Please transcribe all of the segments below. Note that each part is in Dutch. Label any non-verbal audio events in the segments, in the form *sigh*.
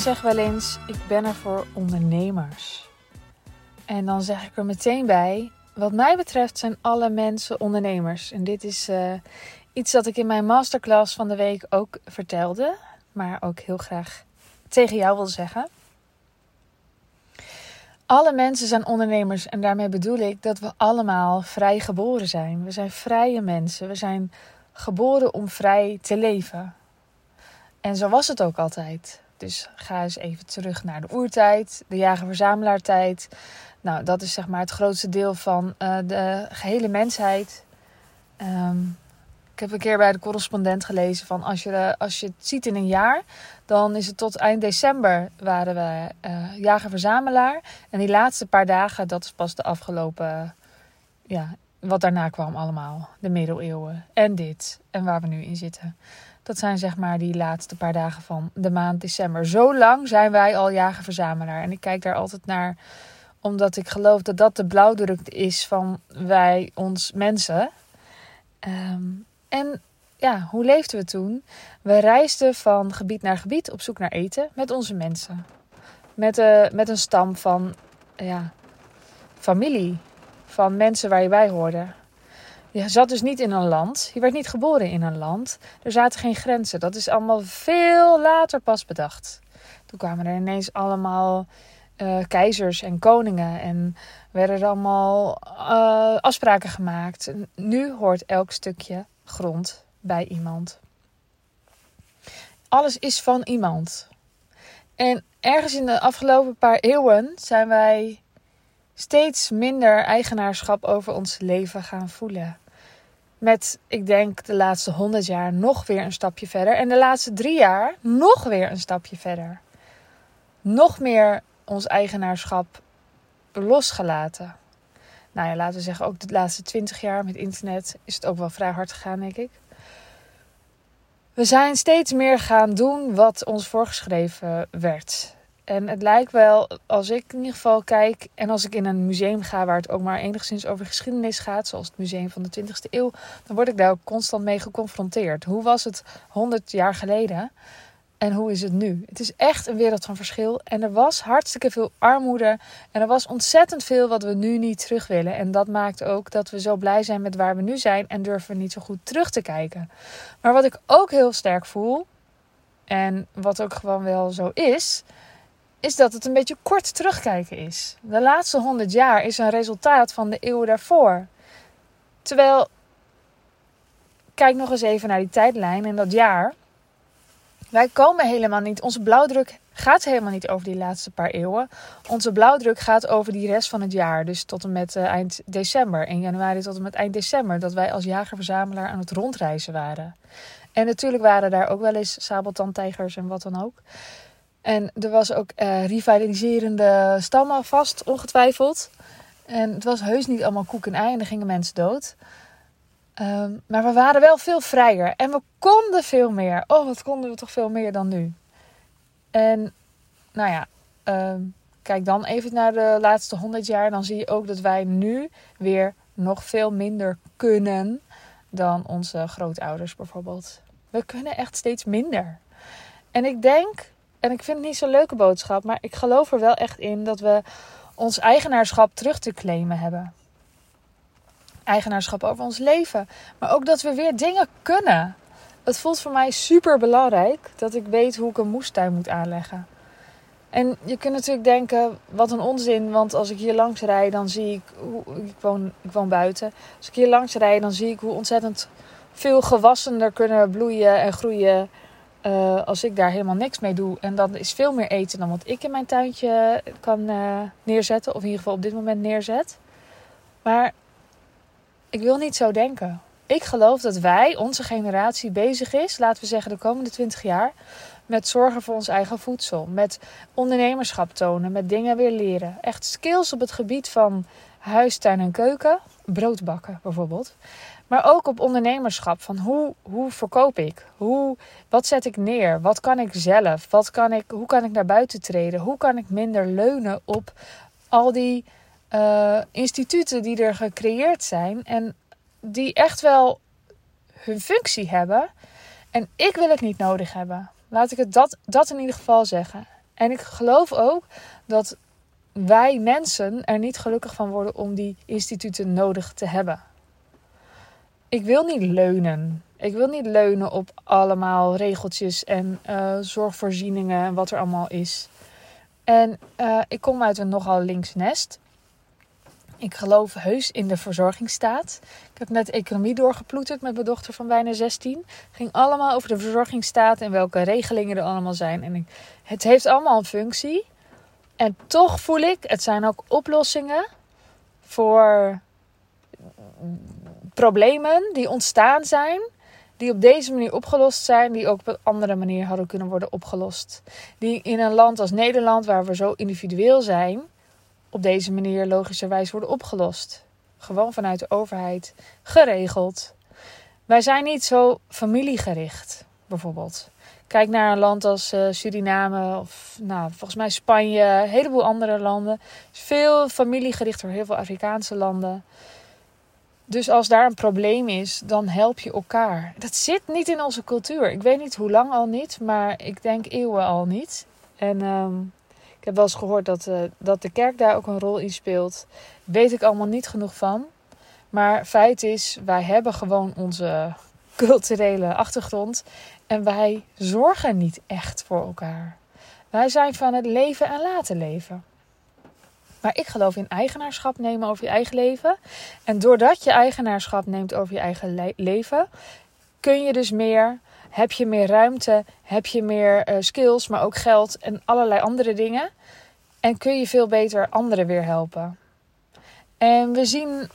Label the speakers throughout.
Speaker 1: zeg wel eens, ik ben er voor ondernemers. En dan zeg ik er meteen bij, wat mij betreft zijn alle mensen ondernemers. En dit is uh, iets dat ik in mijn masterclass van de week ook vertelde, maar ook heel graag tegen jou wil zeggen. Alle mensen zijn ondernemers en daarmee bedoel ik dat we allemaal vrij geboren zijn. We zijn vrije mensen. We zijn geboren om vrij te leven. En zo was het ook altijd. Dus ga eens even terug naar de oertijd, de jager-verzamelaartijd. Nou, dat is zeg maar het grootste deel van uh, de gehele mensheid. Um, ik heb een keer bij de correspondent gelezen van als je, als je het ziet in een jaar, dan is het tot eind december waren we uh, jager-verzamelaar. En die laatste paar dagen, dat is pas de afgelopen, ja, wat daarna kwam allemaal. De middeleeuwen en dit en waar we nu in zitten. Dat zijn zeg maar die laatste paar dagen van de maand december. Zo lang zijn wij al jager-verzamelaar. En ik kijk daar altijd naar, omdat ik geloof dat dat de blauwdruk is van wij, ons mensen. Um, en ja, hoe leefden we toen? We reisden van gebied naar gebied op zoek naar eten met onze mensen. Met, uh, met een stam van ja, familie, van mensen waar je bij hoorde. Je zat dus niet in een land. Je werd niet geboren in een land. Er zaten geen grenzen. Dat is allemaal veel later pas bedacht. Toen kwamen er ineens allemaal uh, keizers en koningen. En werden er allemaal uh, afspraken gemaakt. Nu hoort elk stukje grond bij iemand. Alles is van iemand. En ergens in de afgelopen paar eeuwen zijn wij steeds minder eigenaarschap over ons leven gaan voelen. Met, ik denk, de laatste honderd jaar nog weer een stapje verder. En de laatste drie jaar nog weer een stapje verder. Nog meer ons eigenaarschap losgelaten nou ja, laten we zeggen, ook de laatste twintig jaar met internet is het ook wel vrij hard gegaan, denk ik. We zijn steeds meer gaan doen wat ons voorgeschreven werd. En het lijkt wel, als ik in ieder geval kijk en als ik in een museum ga waar het ook maar enigszins over geschiedenis gaat, zoals het museum van de 20e eeuw, dan word ik daar ook constant mee geconfronteerd. Hoe was het 100 jaar geleden? En hoe is het nu? Het is echt een wereld van verschil. En er was hartstikke veel armoede. En er was ontzettend veel wat we nu niet terug willen. En dat maakt ook dat we zo blij zijn met waar we nu zijn. En durven niet zo goed terug te kijken. Maar wat ik ook heel sterk voel. En wat ook gewoon wel zo is. Is dat het een beetje kort terugkijken is. De laatste honderd jaar is een resultaat van de eeuwen daarvoor. Terwijl. Kijk nog eens even naar die tijdlijn en dat jaar. Wij komen helemaal niet. Onze blauwdruk gaat helemaal niet over die laatste paar eeuwen. Onze blauwdruk gaat over die rest van het jaar. Dus tot en met uh, eind december. 1 januari tot en met eind december. Dat wij als jager-verzamelaar aan het rondreizen waren. En natuurlijk waren daar ook wel eens sabeltandtijgers en wat dan ook. En er was ook uh, rivaliserende stammen vast, ongetwijfeld. En het was heus niet allemaal koek en ei en er gingen mensen dood. Ehm, maar we waren wel veel vrijer en we konden veel meer. Oh, wat konden we toch veel meer dan nu? En nou ja, ehm, kijk dan even naar de laatste 100 jaar. Dan zie je ook dat wij nu weer nog veel minder kunnen dan onze grootouders bijvoorbeeld. We kunnen echt steeds minder. En ik denk, en ik vind het niet zo'n leuke boodschap, maar ik geloof er wel echt in dat we ons eigenaarschap terug te claimen hebben eigenaarschap over ons leven. Maar ook dat we weer dingen kunnen. Het voelt voor mij super belangrijk dat ik weet hoe ik een moestuin moet aanleggen. En je kunt natuurlijk denken, wat een onzin, want als ik hier langs rijd, dan zie ik, hoe, ik, woon, ik woon buiten. Als ik hier langs rijd, dan zie ik hoe ontzettend veel gewassen er kunnen bloeien en groeien. Uh, als ik daar helemaal niks mee doe. En dan is veel meer eten dan wat ik in mijn tuintje kan uh, neerzetten. Of in ieder geval op dit moment neerzet. Maar ik wil niet zo denken. Ik geloof dat wij, onze generatie, bezig is, laten we zeggen de komende 20 jaar, met zorgen voor ons eigen voedsel. Met ondernemerschap tonen, met dingen weer leren. Echt skills op het gebied van huis, tuin en keuken. Brood bakken bijvoorbeeld. Maar ook op ondernemerschap. Van hoe, hoe verkoop ik? Hoe, wat zet ik neer? Wat kan ik zelf? Wat kan ik, hoe kan ik naar buiten treden? Hoe kan ik minder leunen op al die uh, instituten die er gecreëerd zijn en die echt wel hun functie hebben. En ik wil het niet nodig hebben. Laat ik het dat, dat in ieder geval zeggen. En ik geloof ook dat wij mensen er niet gelukkig van worden om die instituten nodig te hebben. Ik wil niet leunen. Ik wil niet leunen op allemaal regeltjes en uh, zorgvoorzieningen en wat er allemaal is. En uh, ik kom uit een nogal links nest. Ik geloof heus in de verzorgingsstaat. Ik heb net economie doorgeploeterd met mijn dochter van bijna 16. Ging allemaal over de verzorgingsstaat en welke regelingen er allemaal zijn. En ik, het heeft allemaal een functie. En toch voel ik, het zijn ook oplossingen voor problemen die ontstaan zijn. Die op deze manier opgelost zijn, die ook op een andere manier hadden kunnen worden opgelost. Die in een land als Nederland, waar we zo individueel zijn, op deze manier logischerwijs worden opgelost. Gewoon vanuit de overheid, geregeld. Wij zijn niet zo familiegericht, bijvoorbeeld. Kijk naar een land als uh, Suriname of nou, volgens mij Spanje, een heleboel andere landen. Veel familiegericht door heel veel Afrikaanse landen. Dus als daar een probleem is, dan help je elkaar. Dat zit niet in onze cultuur. Ik weet niet hoe lang al niet, maar ik denk eeuwen al niet. En um, ik heb wel eens gehoord dat, uh, dat de kerk daar ook een rol in speelt. Weet ik allemaal niet genoeg van. Maar feit is, wij hebben gewoon onze culturele achtergrond. En wij zorgen niet echt voor elkaar. Wij zijn van het leven en laten leven. Maar ik geloof in eigenaarschap nemen over je eigen leven. En doordat je eigenaarschap neemt over je eigen leven, kun je dus meer, heb je meer ruimte, heb je meer uh, skills, maar ook geld en allerlei andere dingen. En kun je veel beter anderen weer helpen. En we zien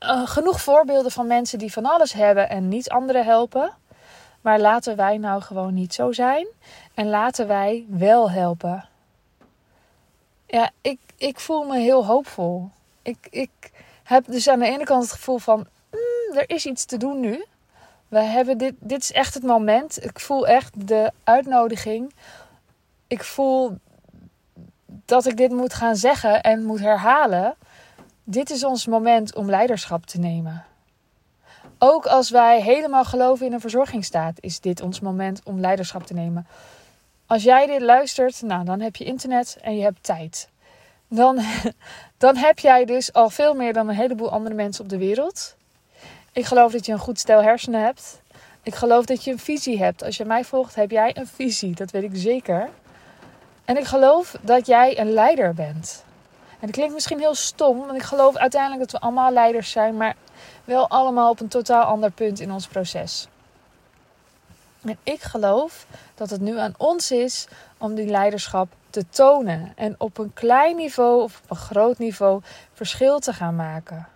Speaker 1: uh, genoeg voorbeelden van mensen die van alles hebben en niet anderen helpen. Maar laten wij nou gewoon niet zo zijn. En laten wij wel helpen. Ja, ik, ik voel me heel hoopvol. Ik, ik heb dus aan de ene kant het gevoel van... Mm, er is iets te doen nu. We hebben dit, dit is echt het moment. Ik voel echt de uitnodiging. Ik voel dat ik dit moet gaan zeggen en moet herhalen. Dit is ons moment om leiderschap te nemen. Ook als wij helemaal geloven in een verzorgingsstaat, is dit ons moment om leiderschap te nemen. Als jij dit luistert, nou, dan heb je internet en je hebt tijd. Dan, *laughs* dan heb jij dus al veel meer dan een heleboel andere mensen op de wereld. Ik geloof dat je een goed stel hersenen hebt. Ik geloof dat je een visie hebt. Als je mij volgt, heb jij een visie. Dat weet ik zeker. En ik geloof dat jij een leider bent. En dat klinkt misschien heel stom, want ik geloof uiteindelijk dat we allemaal leiders zijn, maar wel allemaal op een totaal ander punt in ons proces. En ik geloof dat het nu aan ons is om die leiderschap te tonen. En op een klein niveau of op een groot niveau verschil te gaan maken.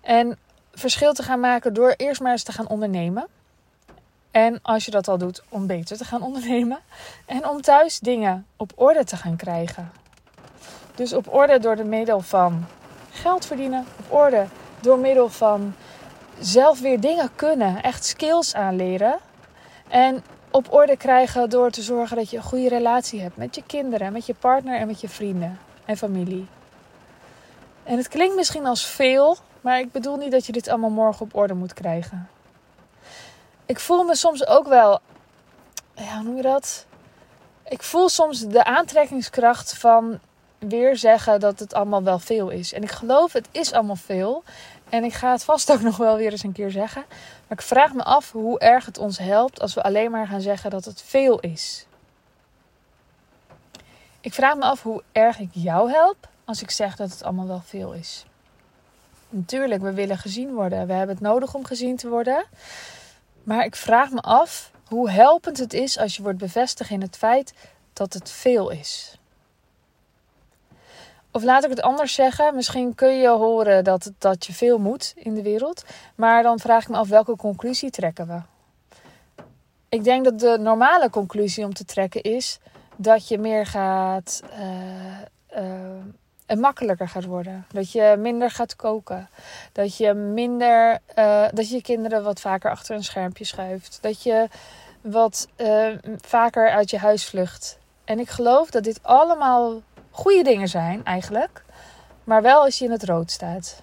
Speaker 1: En verschil te gaan maken door eerst maar eens te gaan ondernemen. En als je dat al doet, om beter te gaan *laughs* ondernemen. En om thuis dingen op orde te gaan krijgen. Dus op orde door de middel van geld verdienen. Op orde door middel van zelf weer dingen kunnen. Echt skills aanleren. En op orde krijgen door te zorgen dat je een goede relatie hebt met je kinderen, met je partner en met je vrienden en familie. En het klinkt misschien als veel, maar ik bedoel niet dat je dit allemaal morgen op orde moet krijgen. Ik voel me soms ook wel, ja, hoe noem je dat? Ik voel soms de aantrekkingskracht van weer zeggen dat het allemaal wel veel is. En ik geloof, het is allemaal veel. En ik ga het vast ook *laughs* nog wel weer eens een keer zeggen. Maar ik vraag me af hoe erg het ons helpt als we alleen maar gaan zeggen dat het veel is. Ik vraag me af hoe erg ik jou help als ik zeg dat het allemaal wel veel is. Natuurlijk, we willen gezien worden. We hebben het nodig om gezien te worden. Maar ik vraag me af hoe helpend het is als je wordt bevestigd in het feit dat het veel is. Of laat ik het anders zeggen. Misschien kun je horen dat, dat je veel moet in de wereld. Maar dan vraag ik me af welke conclusie trekken we. Ik denk dat de normale conclusie om te trekken is dat je meer gaat. Uh, uh, en makkelijker gaat worden. Dat je minder gaat koken. Dat je minder. Uh, dat je kinderen wat vaker achter een schermpje schuift. Dat je wat vaker uit je huis vlucht. En ik geloof dat dit allemaal goede dingen zijn eigenlijk, maar wel als je in het rood staat.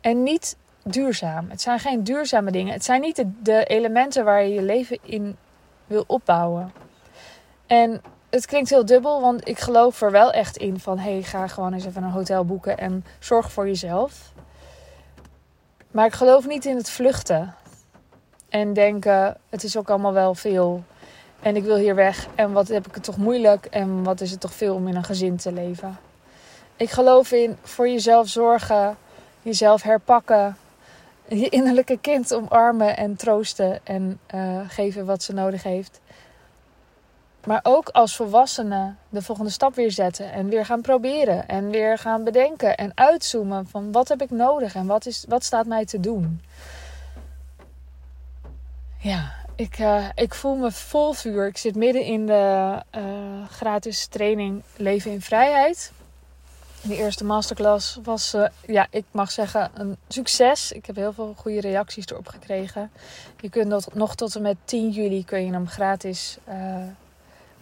Speaker 1: En niet duurzaam. Het zijn geen duurzame dingen. Het zijn niet de, elementen waar je je leven in wil opbouwen. En het klinkt heel dubbel, want ik geloof er wel echt in van... hey, ga gewoon eens even een hotel boeken en zorg voor jezelf. Maar ik geloof niet in het vluchten. En denken, het is ook allemaal wel veel. En ik wil hier weg. En wat heb ik het toch moeilijk. En wat is het toch veel om in een gezin te leven. Ik geloof in voor jezelf zorgen. Jezelf herpakken. Je innerlijke kind omarmen en troosten. En uh, geven wat ze nodig heeft. Maar ook als volwassene de volgende stap weer zetten. En weer gaan proberen. En weer gaan bedenken. En uitzoomen van wat heb ik nodig. En wat, is, wat staat mij te doen. Ja, ik, uh, ik voel me vol vuur. Ik zit midden in de uh, gratis training Leven in Vrijheid. De eerste masterclass was, uh, ja, ik mag zeggen, een succes. Ik heb heel veel goede reacties erop gekregen. Je kunt dat nog tot en met 10 juli kun je hem gratis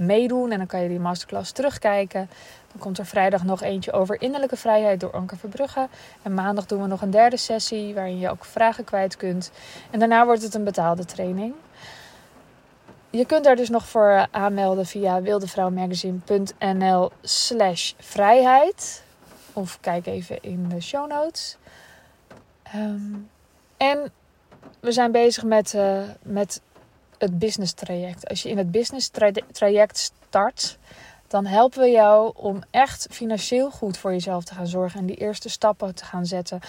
Speaker 1: meedoen. En dan kan je die masterclass terugkijken. Dan komt er vrijdag nog eentje over innerlijke vrijheid door Anker Verbrugge. En maandag doen we nog een derde sessie waarin je ook vragen kwijt kunt. En daarna wordt het een betaalde training. Je kunt daar dus nog voor aanmelden via wildevrouwmagazine.nl slash vrijheid. Of kijk even in de show notes. Um, en we zijn bezig met, uh, met het business traject. Als je in het business traject start, dan helpen we jou om echt financieel goed voor jezelf te gaan zorgen en die eerste stappen te gaan zetten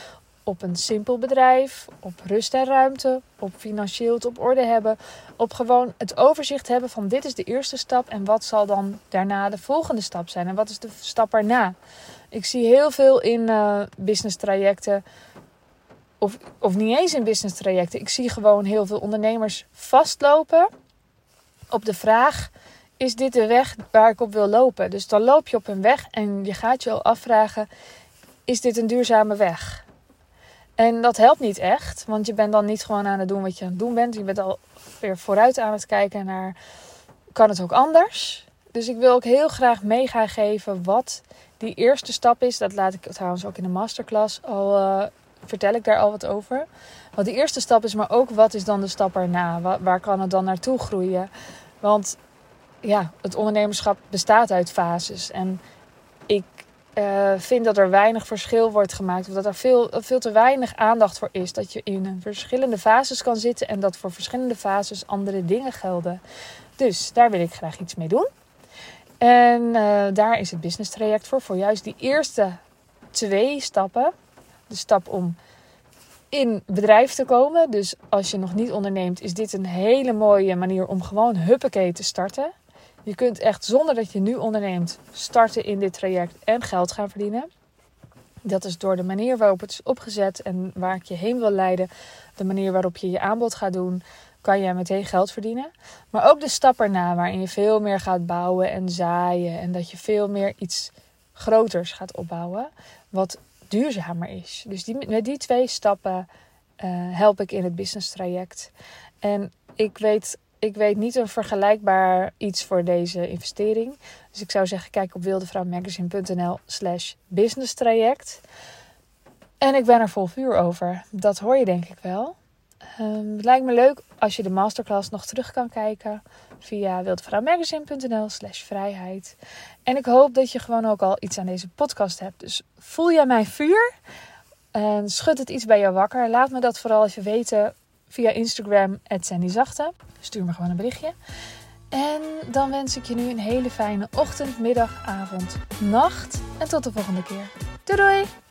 Speaker 1: op een simpel bedrijf, op rust en ruimte, op financieel het op orde hebben, op gewoon het overzicht hebben van dit is de eerste stap en wat zal dan daarna de volgende stap zijn en wat is de stap erna. Ik zie heel veel in uh, business trajecten of, of niet eens in business trajecten. Ik zie gewoon heel veel ondernemers vastlopen op de vraag: is dit de weg waar ik op wil lopen? Dus dan loop je op een weg en je gaat je al afvragen: is dit een duurzame weg? En dat helpt niet echt, want je bent dan niet gewoon aan het doen wat je aan het doen bent. Je bent al weer vooruit aan het kijken naar: kan het ook anders? Dus ik wil ook heel graag mee gaan geven wat die eerste stap is. Dat laat ik trouwens ook in de masterclass al uh, vertel ik daar al wat over. Want de eerste stap is, maar ook wat is dan de stap erna? Waar, kan het dan naartoe groeien? Want ja, het ondernemerschap bestaat uit fases. En ik uh, vind dat er weinig verschil wordt gemaakt. Of dat er veel, veel te weinig aandacht voor is. Dat je in verschillende fases kan zitten. En dat voor verschillende fases andere dingen gelden. Dus daar wil ik graag iets mee doen. En uh, daar is het business traject voor. Voor juist die eerste twee stappen de stap om in bedrijf te komen. Dus als je nog niet onderneemt, is dit een hele mooie manier om gewoon huppakee te starten. Je kunt echt zonder dat je nu onderneemt starten in dit traject en geld gaan verdienen. Dat is door de manier waarop het is opgezet en waar ik je heen wil leiden. De manier waarop je je aanbod gaat doen, kan je meteen geld verdienen. Maar ook de stap erna, waarin je veel meer gaat bouwen en zaaien. En dat je veel meer iets groters gaat opbouwen. Wat duurzamer is. Dus die, met die twee stappen uh, help ik in het business traject. En ik weet, ik weet niet een vergelijkbaar iets voor deze investering. Dus ik zou zeggen, kijk op wildevrouwmagazine.nl slash business traject. En ik ben er vol vuur over. Dat hoor je denk ik wel. Um, het lijkt me leuk als je de masterclass nog terug kan kijken via wildvrouwmagazine.nl slash vrijheid. En ik hoop dat je gewoon ook al iets aan deze podcast hebt. Dus voel jij mijn vuur? En schud het iets bij jou wakker? Laat me dat vooral even weten via Instagram, Zachte. Stuur me gewoon een berichtje. En dan wens ik je nu een hele fijne ochtend, middag, avond, nacht. En tot de volgende keer. Doei doei!